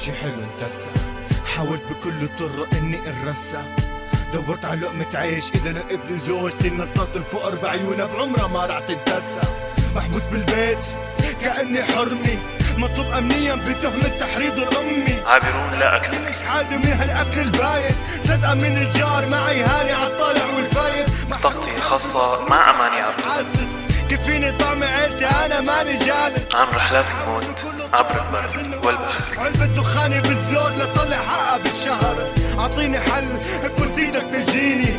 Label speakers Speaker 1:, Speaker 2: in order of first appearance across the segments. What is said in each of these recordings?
Speaker 1: شي حلو انتسى. حاولت بكل الطرق اني اترسى. دورت على لقمة عيش إذا ابن زوجتي نصرت الفقر بعيونها بعمرها ما رح تتدسى محبوس بالبيت كأني حرمي. مطلوب أمنيا بتهمة تحريض الأمي.
Speaker 2: عابرون لا أكثر
Speaker 1: مش حادي من هالأكل البايت. صدقة من الجار معي هاني عالطالع والفايت.
Speaker 2: تغطية خاصة مع أماني عبد
Speaker 1: حاسس كيف فيني طعم عيلتي أنا ماني جالس.
Speaker 2: عن رحلات الموت عبر البر والبحر
Speaker 1: علبة دخاني بالزود لطلع حقها بالشهر. أعطيني حل كرسيدك تجيني.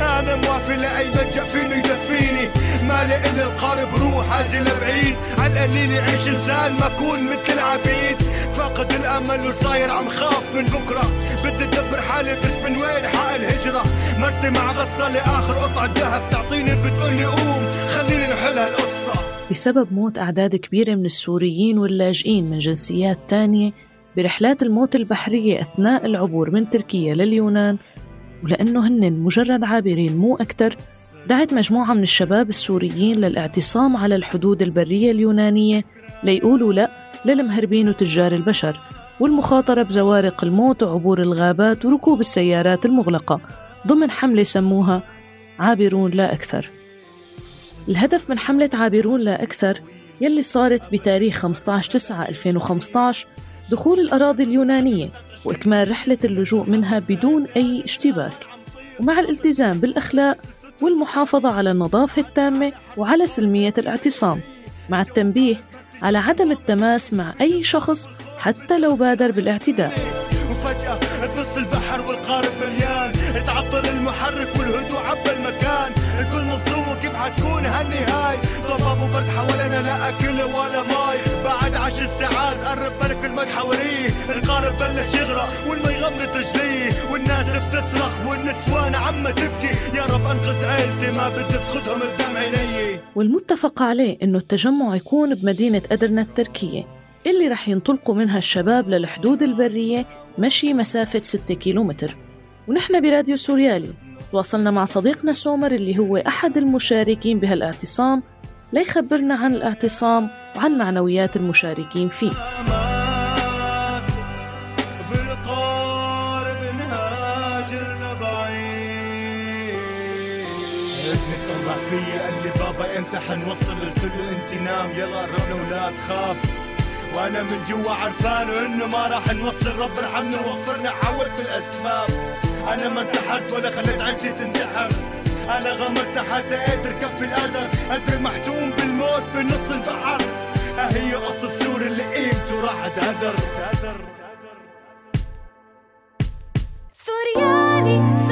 Speaker 1: أنا موافي لأي ملجأ فيني يدفيني. مالي الي القارب روح أجي لبعيد. عالقليل يعيش إنسان ما أكون مثل العبيد. فاقد الأمل وصاير عم خاف من بكرة. بدي أدبر حالي بس من وين حق الهجرة؟ مرتي مع غسالة اخر قطعة ذهب. تعطيني بتقولي قوم. خليني نحل هالقصة.
Speaker 3: بسبب موت أعداد كبيرة من السوريين واللاجئين من جنسيات تانية برحلات الموت البحرية أثناء العبور من تركيا لليونان. ولأنه هن مجرد عابرين مو أكتر دعت مجموعة من الشباب السوريين للاعتصام على الحدود البرية اليونانية ليقولوا لا للمهربين وتجار البشر والمخاطرة بزوارق الموت وعبور الغابات وركوب السيارات المغلقة ضمن حملة سموها عابرون لا أكثر. الهدف من حملة عابرون لا أكثر يلي صارت بتاريخ 15 9 2015 دخول الأراضي اليونانية وإكمال رحلة اللجوء منها بدون أي اشتباك. ومع الالتزام بالأخلاق والمحافظة على النظافة التامة وعلى سلمية الاعتصام مع التنبيه على عدم التماس مع أي شخص حتى لو بادر بالاعتداء.
Speaker 1: وفجأة تبص البحر والقارب مليان تعطل المحرك والهدوء عبى المكان. الكل مصدوم كيف حتكون هالنهاية؟ ضباب وبرد حوالينا لا أكل ولا ماي. بعد عشر ساعات قرب ملك المد حواليه. القارب بلش يغرق والمي غمرت رجليه. والناس بتصرخ والنسوان عم تبكي. يا رب أنقذ عيلتي ما بدي تاخذهم قدام عيني
Speaker 3: والمتفق عليه إنه التجمع يكون بمدينة أدرنا التركية اللي رح ينطلقوا منها الشباب للحدود البرية مشي مسافة 6 كيلومتر. ونحن براديو سوريالي تواصلنا مع صديقنا سومر اللي هو أحد المشاركين بهالاعتصام ليخبرنا عن الاعتصام وعن معنويات المشاركين فيه.
Speaker 1: فيا قال لي بابا إمتى حنوصل قلت له انت نام يلا قربنا ولا تخاف وأنا من جوا عرفان إنه ما راح نوصل رب ارحمنا ووفرنا حاولت بالاسباب أنا ما انتحرت ولا خليت عيلتي تنتحر. أنا غمرت حتى قادر كفي القدر. قدر محتوم بالموت بنص البحر. ها هي قصة سور اللي قيمته هدر هدر
Speaker 4: سوريالي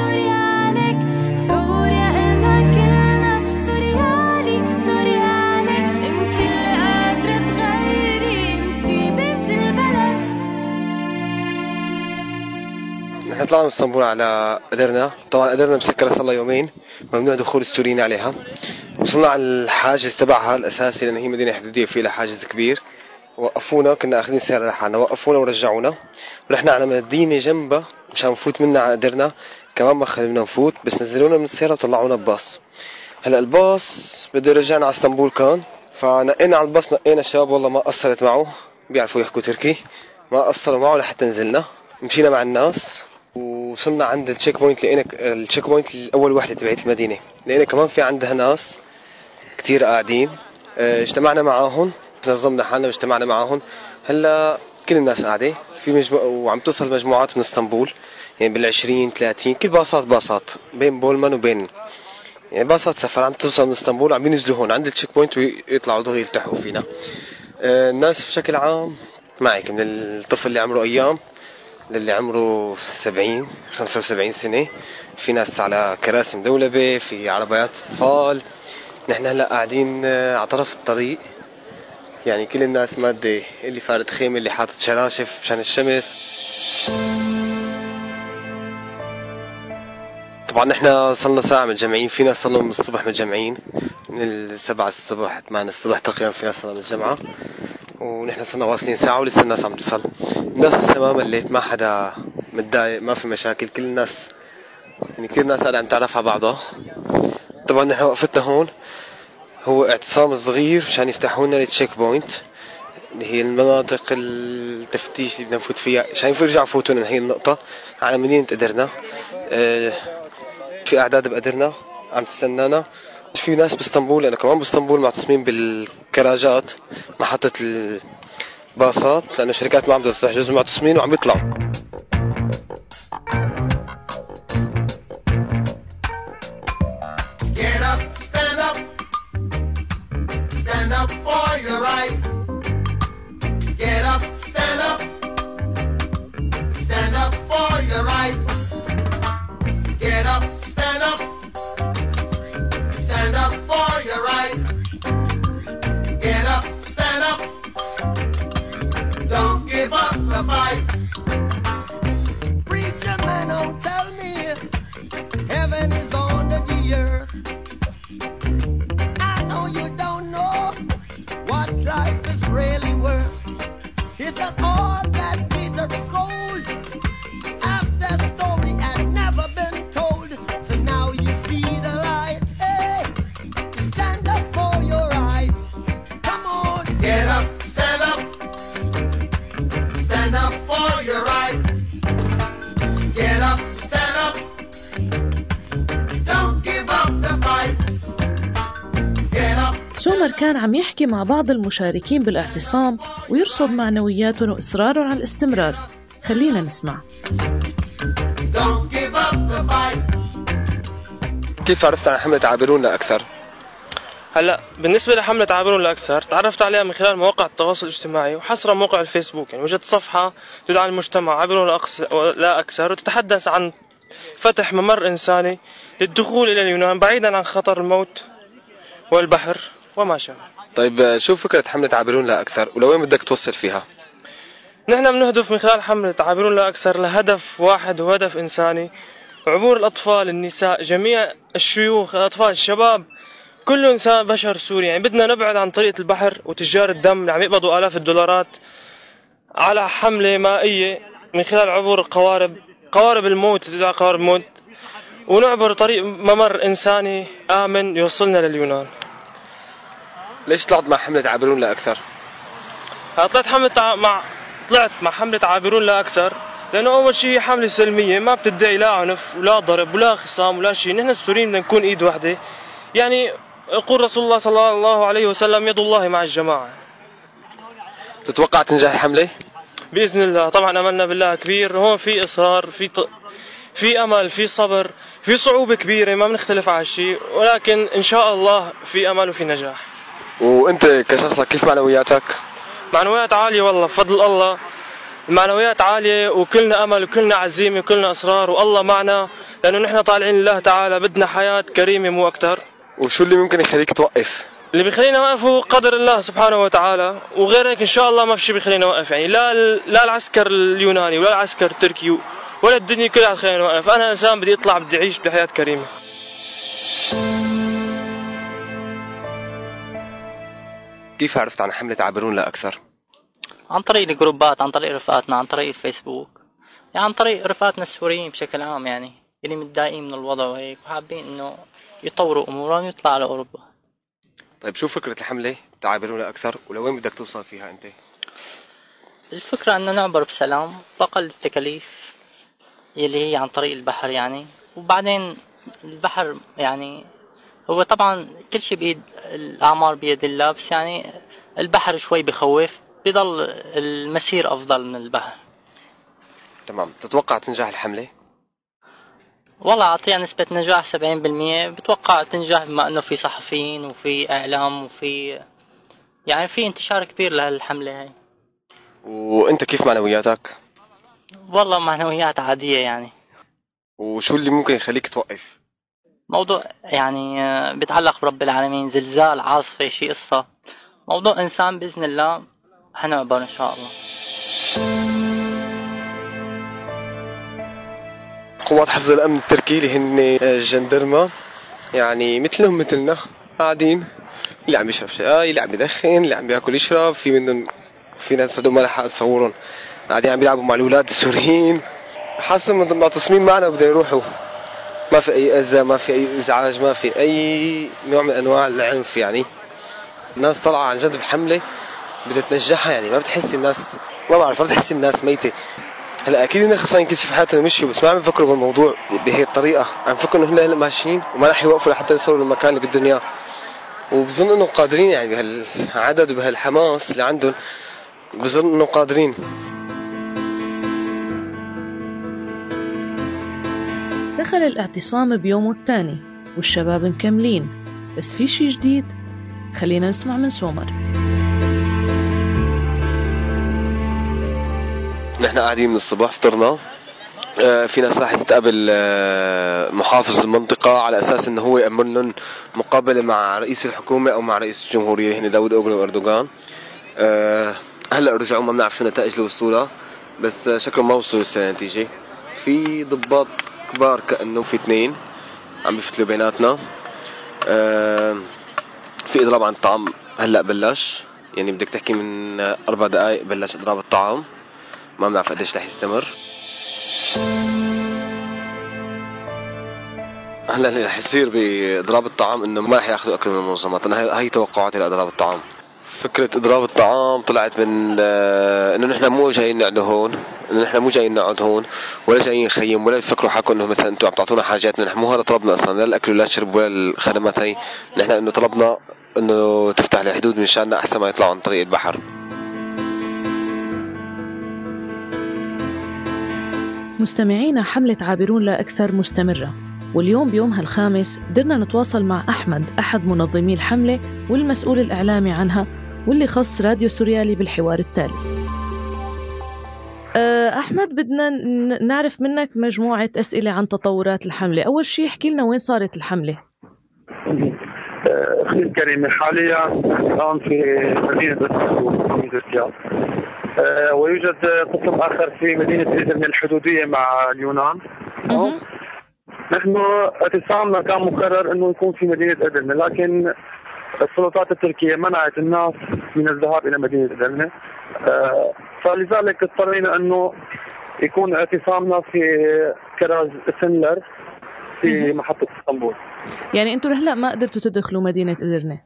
Speaker 5: طلعنا من اسطنبول على أدرنا طبعا أدرنا مسكرة صار لها يومين. ممنوع دخول السوريين عليها. وصلنا على الحاجز تبعها الأساسي لأن هي مدينة حدودية فيها حاجز كبير. وقفونا كنا أخذين سيارة لحالنا. وقفونا ورجعونا. ورحنا على مدينة جنبها مشان نفوت منها على أدرنا كمان ما خلونا نفوت بس نزلونا من السيارة وطلعونا بباص هلأ الباص بده يرجعنا على اسطنبول كان. فنقينا على الباص نقينا الشباب والله ما قصرت معه. بيعرفوا يحكوا تركي. ما قصروا معه لحتى نزلنا. مشينا مع الناس. وصلنا عند ال checkpoint لقينا ال checkpoint الأول وحدة تبعت المدينة. لقينا كمان في عندها ناس كتير قاعدين آه، اجتمعنا معاهم نظمنا حالنا واجتمعنا معاهم. هلأ كل الناس قاعدة. في مجمو... وعم تصل مجموعات من اسطنبول يعني بال20 30 كل باصات باصات بين بولمان وبين يعني باصات سفر. عم توصل من اسطنبول وعم ينزلوا هون عند ال checkpoint ويطلعوا دغري يلتحقوا فينا. آه، الناس بشكل عام معك من الطفل اللي عمره أيام. للي عمره 70 75 سنة. في ناس على كراسي مدولبة في عربيات أطفال. نحن هلأ قاعدين آه، على طرف الطريق. يعني كل الناس مادة اللي فارد خيمة اللي حاطط شراشف مشان الشمس. طبعا نحن صلنا ساعة متجمعين في ناس صلوا من الصبح متجمعين من السبعة الصبح 8 الصبح تقريبا في ناس صلوا من الجامعة ونحن صرنا واصلين ساعة ولسه الناس عم تصل الناس لسه ما مليت ما حدا متضايق ما في مشاكل كل الناس يعني كل الناس قاعدة عم تعرف على بعضها. طبعا نحن وقفتنا هون هو اعتصام صغير مشان يفتحوا لنا ال checkpoint اللي هي المناطق التفتيش اللي بدنا نفوت فيها. عشان يرجعوا يفوتوا هي النقطة على مدينة أدرنة آه، في أعداد بأدرنا عم تستنانا في ناس بإسطنبول أنا كمان بإسطنبول معتصمين بالكراجات محطة الباصات لأنه الشركات ما عم بدها تحجز معتصمين وعم يطلعوا
Speaker 6: Get up, stand up. Stand up for your right.
Speaker 3: سومر كان عم يحكي مع بعض المشاركين بالاعتصام ويرصد معنوياتهم وإصرارهم على الاستمرار خلينا نسمع.
Speaker 5: كيف عرفت عن حملة عابرونا أكثر؟
Speaker 7: هلا بالنسبة لحملة عابرون لأكثر تعرفت عليها من خلال مواقع التواصل الاجتماعي وحصرا موقع الفيسبوك يعني وجدت صفحة تدعى المجتمع عابرون لا أكثر وتتحدث عن فتح ممر إنساني للدخول إلى اليونان بعيدا عن خطر الموت والبحر وما شابه
Speaker 5: طيب شو فكرة حملة عابرون لا أكثر؟ ولوين بدك توصل فيها؟
Speaker 7: نحن بنهدف من خلال حملة عابرون لا أكثر لهدف واحد وهدف إنساني. عبور الأطفال النساء جميع الشيوخ الأطفال الشباب كل إنسان بشر سوري. يعني بدنا نبعد عن طريقة البحر وتجار الدم اللي عم يقبضوا آلاف الدولارات على حملة مائية من خلال عبور القوارب قوارب الموت تدعى قوارب الموت. ونعبر طريق ممر إنساني آمن يوصلنا لليونان.
Speaker 5: ليش طلعت مع حملة عابرون لا أكثر؟
Speaker 7: طلعت حملة مع طلعت مع حملة عابرون لا أكثر لأنه أول شيء حملة سلمية ما بتدعي لا عنف ولا ضرب ولا خصام ولا شيء نحن السوريين بدنا نكون إيد واحدة. يعني يقول رسول الله صلى الله عليه وسلم يد الله مع الجماعة.
Speaker 5: تتوقع تنجح الحملة؟
Speaker 7: بإذن الله. طبعا أملنا بالله كبير. هون في إصرار في ط... في أمل في صبر في صعوبة كبيرة ما بنختلف على شيء ولكن إن شاء الله في أمل وفي نجاح.
Speaker 5: وأنت كشخصك كيف معنوياتك؟
Speaker 7: معنويات عالية والله بفضل الله. المعنويات عالية وكلنا أمل وكلنا عزيمة وكلنا إصرار والله معنا لأنه نحن طالعين لله تعالى بدنا حياة كريمة مو أكتر.
Speaker 5: وشو اللي ممكن يخليك توقف؟
Speaker 7: اللي بيخلينا نوقف هو قدر الله سبحانه وتعالى وغير هيك إن شاء الله ما في شيء بيخلينا نوقف يعني لا لا العسكر اليوناني ولا العسكر التركي ولا الدنيا كلها تخلينا نوقف أنا إنسان بدي أطلع بدي أعيش بحياة كريمة.
Speaker 5: كيف عرفت عن حملة عابرون لا أكثر؟
Speaker 8: عن طريق الجروبات عن طريق رفقاتنا عن طريق الفيسبوك. يعني عن طريق رفقاتنا السوريين بشكل عام يعني اللي متضايقين من الوضع وهيك وحابين إنه يطوروا أمورهم ويطلعوا على اوروبا
Speaker 5: طيب شو فكرة الحملة؟ تعابرون لا أكثر؟ ولوين بدك توصل فيها أنت؟
Speaker 8: الفكرة إنه نعبر بسلام بأقل التكاليف يلي هي عن طريق البحر يعني. وبعدين البحر يعني هو طبعا كل شيء بيد الأعمار بيد الله بس يعني البحر شوي بخوف بضل المسير أفضل من البحر
Speaker 5: تمام تتوقع تنجح الحملة؟
Speaker 8: والله أعطيها نسبة نجاح 70% بتوقع تنجح بما أنه في صحفيين وفي إعلام وفي يعني في انتشار كبير لهالحملة هاي
Speaker 5: وأنت كيف معنوياتك؟
Speaker 8: والله معنويات عادية يعني
Speaker 5: وشو اللي ممكن يخليك توقف؟
Speaker 8: موضوع يعني آه، بيتعلق برب العالمين زلزال عاصفة شي قصة. موضوع إنسان بإذن الله حنعبر إن شاء الله.
Speaker 5: قوات حفظ الأمن التركي اللي هن الجندرمة يعني مثلهم مثلنا قاعدين اللي عم يشرب شاي اللي عم يدخن اللي عم ياكل يشرب. في منهم في ناس ما لحق أتصورهم. قاعدين عم يلعبوا مع الأولاد السوريين. حاسهم معتصمين معنا بدهم يروحوا ما في أي أذى ما في أي إزعاج ما في أي نوع من أنواع العنف يعني. الناس طالعة عن جد بحملة بدها تنجحها يعني. ما بتحسي الناس ما بعرف ما بتحسي الناس ميتة. هلأ أكيد انه خسرانين كل شيء في حياتهم مشوا بس ما عم يفكروا بالموضوع بهي الطريقة. عم يفكروا إنه هلأ ماشيين وما راح يوقفوا لحتى يوصلوا للمكان اللي بدهم إياه. وبظن إنهم قادرين يعني بهالعدد وبهالحماس اللي عندهم بظن إنهم قادرين.
Speaker 3: دخل الاعتصام بيومه الثاني والشباب مكملين. بس في شي جديد؟ خلينا نسمع من سومر.
Speaker 5: نحن قاعدين من الصبح فطرنا. آه، في ناس راح تتقابل آه، محافظ المنطقة على أساس إنه هو يأمن لهم مقابلة مع رئيس الحكومة أو مع رئيس الجمهورية هن داود أوغلو وأردوغان. آه، هلأ رجعوا ما بنعرف شو النتائج اللي وصلوا بس شكلهم ما وصلوا لسه في ضباط كبار كأنه في اثنين عم بيفتلوا بيناتنا. في إضراب عن الطعام هلأ بلش. يعني بدك تحكي من أربع دقائق بلش إضراب الطعام. ما بنعرف قديش رح يستمر. هلأ اللي رح يصير بإضراب الطعام إنه ما رح يأخذوا أكل من المنظمات. أنا هي توقعاتي لإضراب الطعام. فكرة إضراب الطعام طلعت من آه، إنه نحن مو جايين نقعد هون. نحن مو جايين نقعد هون ولا جايين نخيم ولا تفكروا حالكم إنه مثلا أنتم عم تعطونا حاجاتنا نحن مو هذا طلبنا أصلا لا الأكل ولا الشرب ولا الخدمات هي نحن إنه طلبنا إنه تفتح الحدود من شأننا أحسن ما يطلعوا عن طريق البحر.
Speaker 3: مستمعينا حملة عابرون لا أكثر مستمرة. واليوم بيومها الخامس قدرنا نتواصل مع أحمد أحد منظمي الحملة والمسؤول الإعلامي عنها واللي خص راديو سوريالي بالحوار التالي. أحمد بدنا نعرف منك مجموعة أسئلة عن تطورات الحملة. أول شيء احكي لنا وين صارت الحملة.
Speaker 9: أخي الكريم حاليا الآن في مدينة الرياض آه، ويوجد قسم آخر في مدينة ادرن الحدودية مع اليونان. نحن اعتصامنا كان مقرر إنه يكون في مدينة ادرن لكن السلطات التركية منعت الناس من الذهاب إلى مدينة ادرن آه، فلذلك اضطرينا أنه يكون اعتصامنا في كراز سنلر في محطة إسطنبول.
Speaker 3: يعني أنتم لهلا ما قدرتوا تدخلوا مدينة إدرنة؟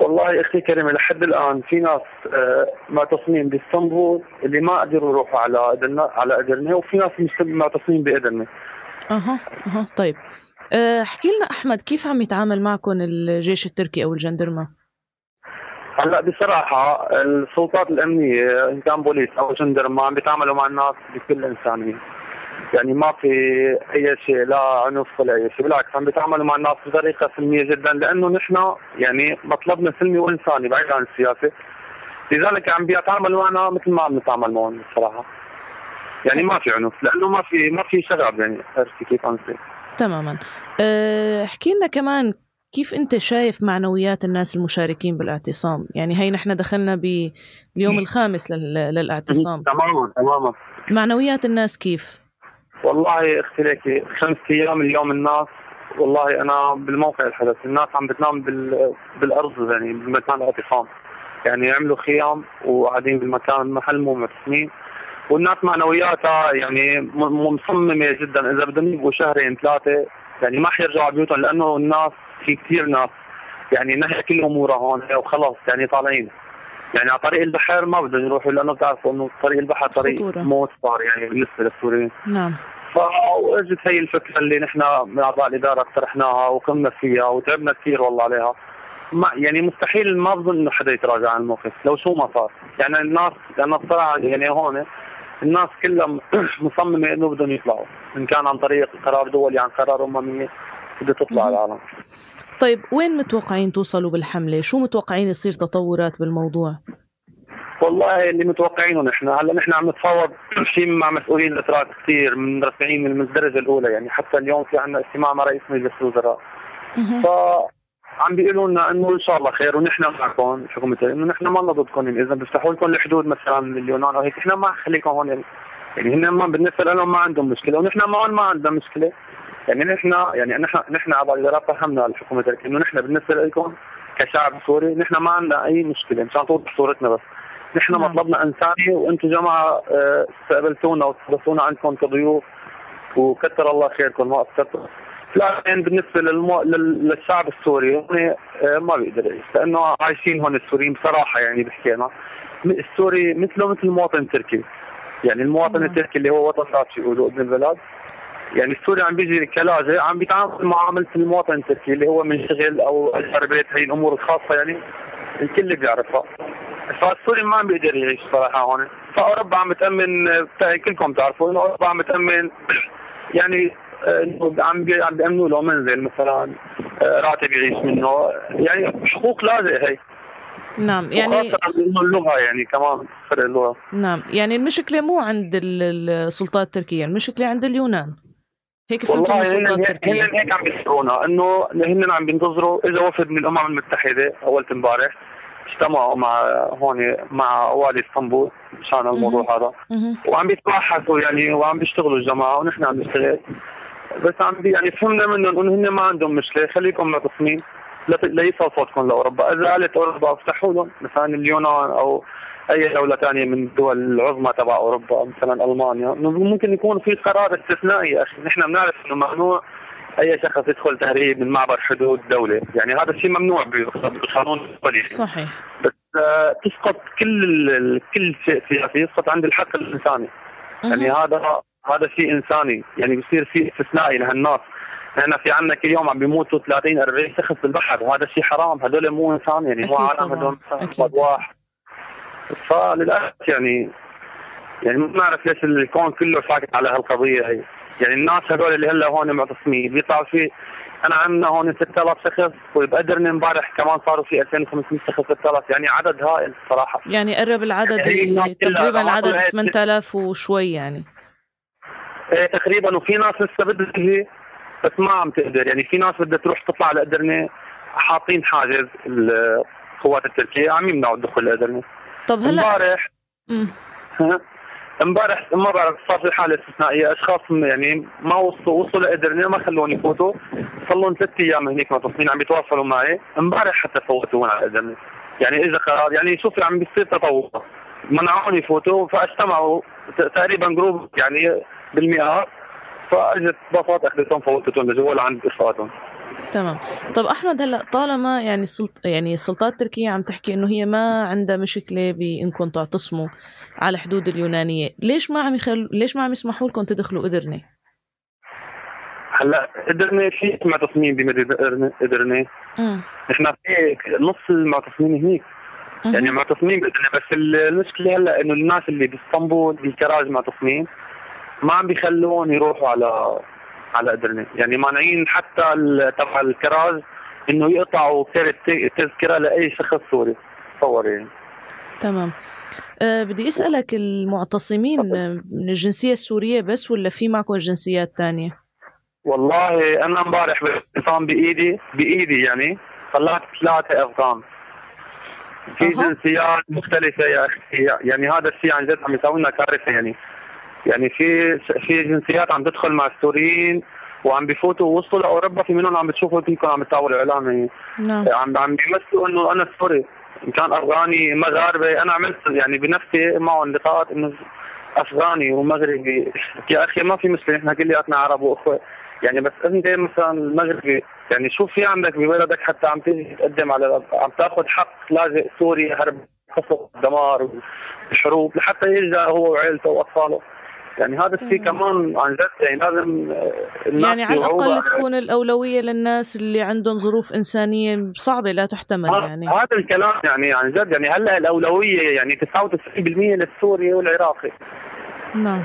Speaker 9: والله أختي كريمه لحد الآن في ناس آه، معتصمين بإسطنبول اللي ما قدروا يروحوا على ادرنا على ادرنا وفي ناس معتصمين بادرنا
Speaker 3: أها أها طيب. آه، احكي لنا أحمد كيف عم يتعامل معكم الجيش التركي أو الجندرمه؟
Speaker 9: هلا بصراحة السلطات الأمنية ان كان بوليس أو جندرمه عم بيتعاملوا مع الناس بكل إنسانية. يعني ما في أي شيء لا عنف ولا أي شيء بالعكس عم بيتعاملوا مع الناس بطريقة سلمية جدا لأنه نحن يعني مطلبنا سلمي وإنساني بعيد عن السياسة. لذلك عم بيتعاملوا معنا مثل ما عم نتعامل معهم بصراحة. يعني ما في عنف لأنه ما في ما في شغب يعني عرفتي كيف عم
Speaker 3: تماما. أه، احكي لنا كمان كيف أنت شايف معنويات الناس المشاركين بالاعتصام؟ يعني هي نحن دخلنا باليوم الخامس للاعتصام.
Speaker 9: تماما تماما.
Speaker 3: معنويات الناس كيف؟
Speaker 9: والله أختي ليكي خمس أيام اليوم الناس والله أنا بالموقع الحدث الناس عم بتنام بال... بالأرض يعني بمكان الاعتصام. يعني يعملوا خيام وقاعدين بالمكان محل مو مرسمين والناس معنوياتها يعني مصممة جدا. إذا بدهم يبقوا شهرين ثلاثة يعني ما حيرجعوا بيوتهم لأنه الناس في كثير ناس. يعني نهي كل امورها هون وخلص. يعني طالعين. يعني على طريق البحر ما بدهم يروحوا لأنه بتعرفوا إنه طريق البحر طريق خطورة. موت صار يعني بالنسبة للسوريين.
Speaker 3: نعم.
Speaker 9: فاجت هي الفكرة اللي نحن من أعضاء الإدارة اقترحناها وقمنا فيها وتعبنا كثير والله عليها. ما يعني مستحيل ما بظن إنه حدا يتراجع عن الموقف لو شو ما صار. يعني الناس لأنه بصراحه يعني هون الناس كلها مصممة إنه بدهم يطلعوا. إن كان عن طريق قرار دولي عن قرار اممي بدها تطلع العالم.
Speaker 3: طيب وين متوقعين توصلوا بالحملة؟ شو متوقعين يصير تطورات بالموضوع؟
Speaker 9: والله اللي متوقعينه نحن. هلا نحن عم نتفاوض شيء مع مسؤولين الاتراك كثير من مرفعين من الدرجه الأولى. يعني حتى اليوم في عندنا اجتماع مع رئيس مجلس الوزراء. ف عم بيقولوا لنا إنه إن شاء الله خير ونحن معكم حكومه إنه نحن ما ضدكم إذا بيفتحوا لكم الحدود مثلا لليونان أو هيك. نحن ما خليكم هون يعني يعني هن ما بالنسبة لهم ما عندهم مشكلة ونحن معهم ما عندنا مشكلة. يعني نحن يعني نحن نحن على الاداره فهمنا الحكومة إنه نحن بالنسبة لكم كشعب سوري نحن ما عندنا أي مشكلة مشان توضح صورتنا بس. نحن نعم. مطلبنا إنساني وأنتم جماعة آه، استقبلتونا واستضفتونا عندكم كضيوف وكثر الله خيركم ما قصرتوا لكن بالنسبة للمو... لل- للشعب السوري هم آه، ما بيقدر يعيش. لأنه عايشين هون السوريين بصراحة يعني بحكي أنا السوري مثله مثل المواطن التركي. يعني المواطن
Speaker 3: نعم.
Speaker 9: التركي اللي هو وطن ذات يقولوا ابن البلد يعني السوري عم بيجي كلاجئ عم بيتعامل معامله المواطن التركي اللي هو منشغل أو اجر بيت هي الأمور الخاصة يعني الكل بيعرفها. فالسوري ما عم بيقدر يعيش صراحة هون. فأوروبا عم بتامن كلكم تعرفوا إنه أوروبا عم بتامن يعني آه، عم عم بيأمنوا له منزل مثلا آه، راتب يعيش منه. يعني حقوق لاجئ هي.
Speaker 3: نعم يعني
Speaker 9: اللغة يعني كمان فرق اللغة.
Speaker 3: نعم يعني المشكلة مو عند ال- السلطات التركية المشكلة عند اليونان. هيك فهمت من السلطات
Speaker 9: هن
Speaker 3: التركية
Speaker 9: هن هيك عم بيسرونا إنه هن عم بينتظروا إذا وفد من الأمم المتحدة أول امبارح اجتمعوا مع هون مع والي اسطنبول مشان الموضوع هذا. وعم بيتبحثوا يعني وعم بيشتغلوا الجماعة ونحن عم نشتغل. بس عم بي يعني فهمنا منهم إنه هن ما عندهم مشكلة خليكم معتصمين لا- صوتكم لاوروبا، إذا قالت أوروبا افتحوا لهم مثلا اليونان أو أي دولة ثانية من الدول العظمى تبع أوروبا مثلا ألمانيا ممكن يكون في قرار استثنائي يا أخي. نحن بنعرف إنه ممنوع أي شخص يدخل تهريب من معبر حدود دولة، يعني هذا الشيء ممنوع بالقانون الدولي
Speaker 3: صحيح.
Speaker 9: بس آه، تسقط كل كل شيء سياسي يسقط عند الحق الإنساني. يعني. هذا هذا شيء إنساني. يعني بصير شيء استثنائي لهالناس. نحن في عندنا كل يوم عم بيموتوا 30 40 شخص بالبحر. وهذا شيء حرام. هذول مو إنسان يعني مو عالم. هذول. واحد. فللأسف يعني يعني ما بنعرف ليش الكون كله ساكت على هالقضية هي. يعني الناس هذول اللي هلا هون معتصمين بيطلعوا في أنا عندنا هون 6000 شخص وبقدرني امبارح كمان صاروا في 2500 شخص 6000 يعني عدد هائل صراحة.
Speaker 3: يعني قرب العدد
Speaker 9: كلها
Speaker 3: تقريبا العدد
Speaker 9: طلعت-
Speaker 3: 8000 وشوي يعني.
Speaker 9: تقريبا وفي ناس لسه بدها بس ما عم تقدر. يعني في ناس بدها تروح تطلع لأدرنة حاطين حاجز القوات التركية. عم يمنعوا الدخول لأدرنة
Speaker 3: طب هلا
Speaker 9: امبارح؟ امبارح ما بعرف صار في حالة استثنائية. أشخاص يعني ما وصلوا وصلوا لأدرنة ما خلوني يفوتوا. صار لهم ثلاث أيام هنيك متصلين عم يتواصلوا معي. امبارح حتى فوتوا هون على أدرنة يعني اجى قرار يعني شوفي عم بيصير تطور. منعوني يفوتوا فاجتمعوا تقريبا جروب يعني بالمئات فإجت باصات اخذتهم فوتتهم لجوا لعند رفقاتهم
Speaker 3: تمام. طب أحمد هلأ طالما يعني السلط... يعني السلطات التركية عم تحكي إنه هي ما عندها مشكلة بانكم تعتصموا على حدود اليونانية ليش ما عم يخل... ليش ما عم يسمحوا لكم تدخلوا ادرنه
Speaker 9: هلأ قدرنا في معتصمين بمدينة قدرنا
Speaker 3: امم
Speaker 9: نحن في نص المعتصمين هنيك يعني معتصمين بس المشكلة هلأ إنه الناس اللي باسطنبول بالكراج معتصمين ما عم بيخلون يروحوا على على ادرنه يعني مانعين حتى تبع الكراج إنه يقطعوا تذكرة لأي شخص سوري تصور يعني.
Speaker 3: تمام. أه بدي أسألك المعتصمين من الجنسية السورية بس ولا في معكم جنسيات تانية؟
Speaker 9: والله أنا امبارح باعتصام بايدي بإيدي يعني طلعت ثلاثة أفغان. في
Speaker 3: أها.
Speaker 9: جنسيات مختلفة يا أخي. يعني هذا الشيء عن جد عم يسوي لنا كارثة يعني. يعني في في جنسيات عم تدخل مع السوريين وعم بيفوتوا وصلوا لأوروبا في منهم عم بتشوفوا فيكم عم بتطاولوا اعلام
Speaker 3: نعم.
Speaker 9: عم عم بيمثلوا إنه أنا سوري إن كان أفغاني مغاربه أنا عملت يعني بنفسي معهم لقاءات إنه أفغاني ومغربي. يا أخي ما في مشكله نحن كلياتنا عرب وأخوة. يعني بس أنت مثلا مغربي يعني شوف في عندك ببلدك حتى عم تيجي تقدم على عم تاخذ حق لاجئ سوري هرب قصف دمار وحروب لحتى يلجأ هو وعائلته وأطفاله. يعني هذا الشيء كمان عن جد يعني لازم آه، الناس
Speaker 3: يعني على. الأقل تكون الأولوية للناس اللي عندهم ظروف إنسانية صعبة لا تحتمل يعني.
Speaker 9: هذا الكلام يعني عن جد يعني هلا الأولوية يعني 99% للسوري والعراقي.
Speaker 3: نعم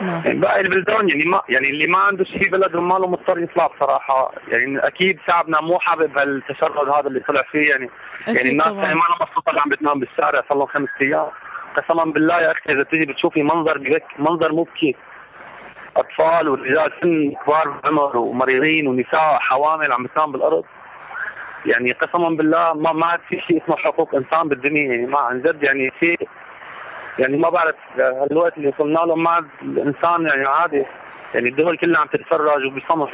Speaker 3: نعم.
Speaker 9: يعني باقي البلدان يعني ما يعني اللي ما عنده شيء بلده ما له مضطر يطلع بصراحة. يعني أكيد شعبنا مو حابب هالتشرد هذا اللي طلع فيه يعني. يعني
Speaker 3: أكيد
Speaker 9: الناس
Speaker 3: طبعا.
Speaker 9: يعني ما لها مبسوطه اللي عم بتنام بالشارع صار لهم خمس أيام. قسما بالله يا أخي إذا تيجي بتشوفي منظر بهيك منظر مبكي أطفال ورجال سن كبار بالعمر ومريضين ونساء حوامل عم بتنام بالأرض. يعني قسما بالله ما ما عاد في شيء اسمه حقوق إنسان بالدنيا. يعني ما عن جد يعني في يعني ما بعرف هالوقت اللي وصلنا له ما عاد الإنسان يعني عادي. يعني الدول كلها عم تتفرج وبصمت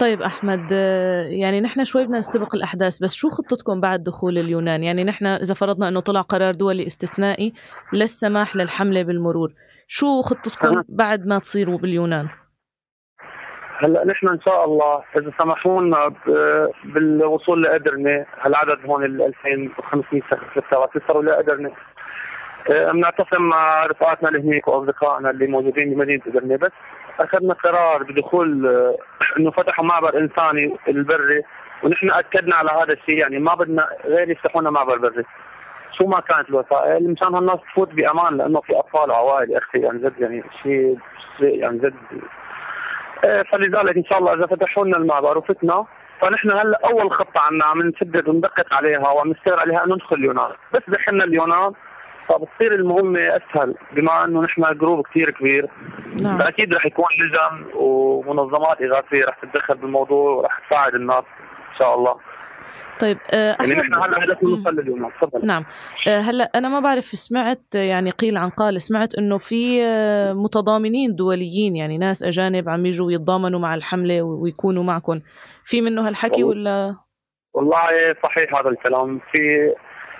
Speaker 3: طيب أحمد يعني نحن شوي بدنا نستبق الأحداث بس شو خطتكم بعد دخول اليونان؟ يعني نحن إذا فرضنا إنه طلع قرار دولي استثنائي للسماح للحملة بالمرور شو خطتكم. بعد ما تصيروا باليونان؟
Speaker 9: هلأ نحن إن شاء الله إذا سمحوا لنا بالوصول لإدرنة هالعدد هون ال 2500 شخص للساعات يوصلوا لإدرنة. بنعتصم مع رفقاتنا اللي هنيك وأصدقائنا اللي موجودين بمدينة إدرنة بس أخذنا قرار بدخول آه، إنه فتحوا معبر إنساني البري ونحن أكدنا على هذا الشيء يعني ما بدنا غير يفتحوا لنا معبر بري. شو ما كانت الوسائل مشان هالناس تفوت بأمان لأنه في أطفال وعوائل يا أخي يعني جد يعني شيء يعني جد. آه، فلذلك إن شاء الله إذا فتحوا لنا المعبر وفتنا فنحن هلأ أول خطة عنا عم نشدد وندقق عليها وعم نشتغل عليها أنه ندخل اليونان. بس دخلنا اليونان فبتصير المهمة أسهل بما أنه نحن جروب كثير كبير.
Speaker 3: نعم.
Speaker 9: فأكيد رح يكون لجان ومنظمات إغاثية رح تتدخل بالموضوع ورح تساعد الناس إن شاء الله.
Speaker 3: طيب آه،
Speaker 9: يعني هلا نوصل لليونان تفضل.
Speaker 3: نعم. آه، هلا أنا ما بعرف سمعت يعني قيل عن قال سمعت إنه في آه، متضامنين دوليين يعني ناس أجانب عم يجوا يتضامنوا مع الحملة ويكونوا معكم في منه هالحكي ولا؟
Speaker 9: والله صحيح هذا الكلام. في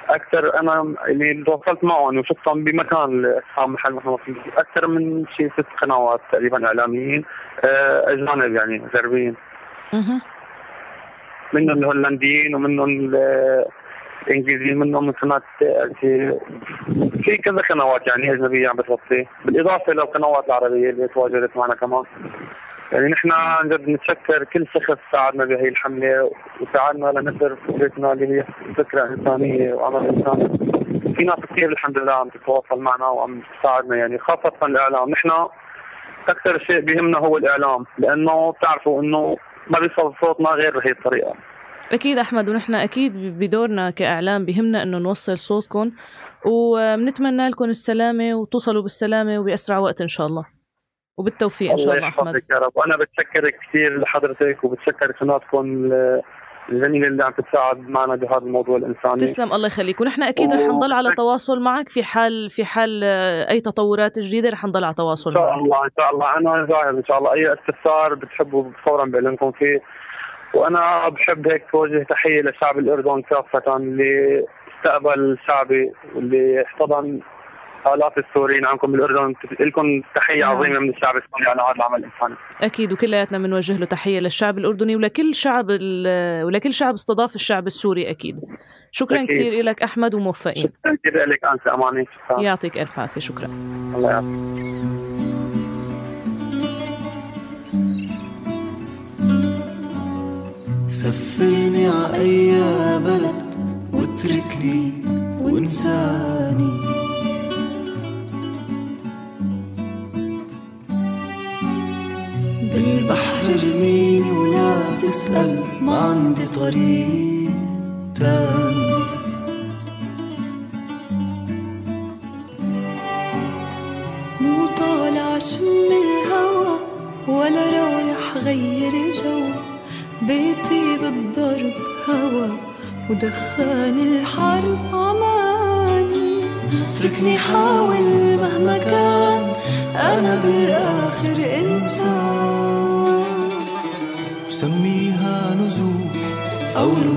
Speaker 9: أكثر أنا اللي تواصلت معهم وشفتهم بمكان أصحاب محل محمد أكثر من شيء ست قنوات تقريبا إعلاميين آه، أجانب يعني غربيين. منهم الهولنديين ومنهم ال- الإنجليزيين منهم من في في كذا قنوات يعني أجنبية عم بتغطي. بالإضافة للقنوات العربية اللي تواجدت معنا كمان. يعني نحن عن جد نتشكر كل شخص ساعدنا بهي الحملة وساعدنا لنشر فكرتنا اللي هي فكرة إنسانية وعمل إنساني. في ناس كثير الحمد لله عم تتواصل معنا وعم تساعدنا يعني خاصة الإعلام. نحن أكثر شيء بيهمنا هو الإعلام لأنه بتعرفوا إنه ما بيوصل صوتنا غير بهي الطريقة.
Speaker 3: أكيد أحمد ونحن أكيد بدورنا كإعلام بهمنا إنه نوصل صوتكم وبنتمنى لكم السلامة وتوصلوا بالسلامة وبأسرع وقت إن شاء الله. وبالتوفيق إن شاء الله
Speaker 9: أحمد. يا رب. وأنا بتشكر كثير لحضرتك وبتشكر قناتكم ال- الجميلة اللي عم تساعد معنا بهذا الموضوع الإنساني.
Speaker 3: تسلم الله يخليك. ونحن أكيد رح نضل على تواصل معك في حال في حال أي تطورات جديدة رح نضل على تواصل
Speaker 9: إن شاء
Speaker 3: معك.
Speaker 9: الله إن شاء الله. أنا جاهز إن شاء الله. أي استفسار بتحبوا فورا بعلمكم فيه. وأنا بحب هيك توجه تحية لشعب الأردن كافه اللي استقبل شعبي واللي احتضن الاف السوريين عندكم بالأردن لكم تحية
Speaker 3: نعم.
Speaker 9: عظيمة من الشعب السوري على هذا العمل الإنساني.
Speaker 3: أكيد وكلياتنا بنوجه له تحية للشعب الأردني ولكل شعب ال- ولكل شعب استضاف الشعب السوري أكيد. شكرا
Speaker 9: أكيد.
Speaker 3: كثير لك أحمد وموفقين.
Speaker 9: شكرا لك انت أماني شكرا.
Speaker 3: يعطيك ألف عافية شكرا.
Speaker 9: الله يعافيك.
Speaker 10: سفرني ع أي بلد واتركني وانساني. تسأل ما عندي طريق تاني
Speaker 4: مو طالع شم الهوى ولا رايح غير جو. بيتي بالضرب هوا ودخان الحرب عماني اتركني حاول مهما كان أنا بالآخر إنسان.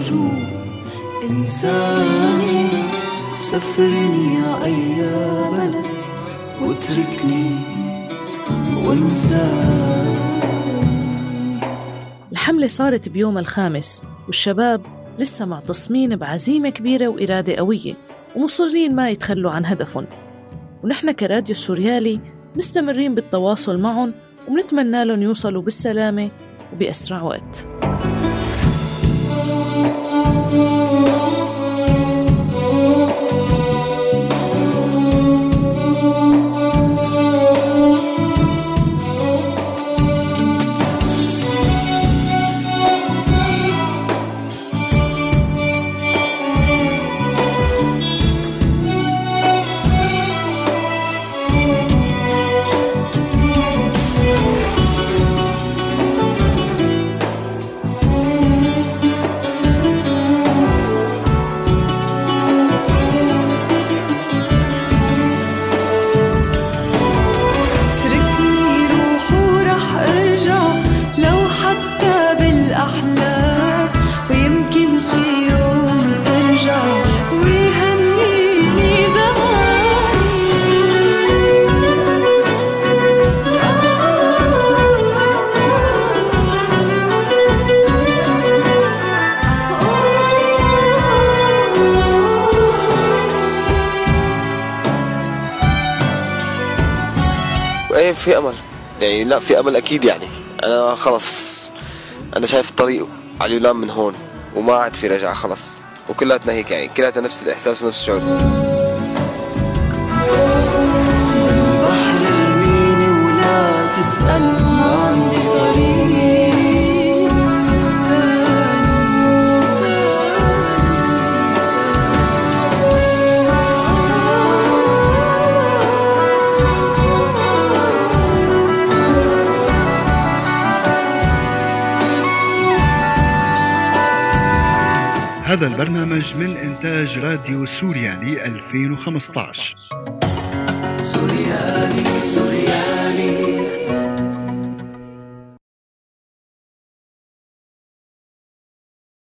Speaker 10: لجوء إنساني سفرني ع أي بلد واتركني وانساني
Speaker 3: الحملة صارت بيوم الخامس والشباب لسه معتصمين بعزيمة كبيرة وإرادة قوية ومصرين ما يتخلوا عن هدفهم. ونحن كراديو سوريالي مستمرين بالتواصل معهم وبنتمنى لهم يوصلوا بالسلامة وبأسرع وقت.
Speaker 5: لا في أمل أكيد يعني. أنا خلص أنا شايف الطريق على اليونان من هون وما عاد في رجعة خلص وكلاتنا هيك يعني كلاتنا نفس الإحساس ونفس الشعور.
Speaker 4: بحر ولا تسأل
Speaker 11: هذا البرنامج من إنتاج راديو سوريالي 2015
Speaker 4: سوريالي سوريالي.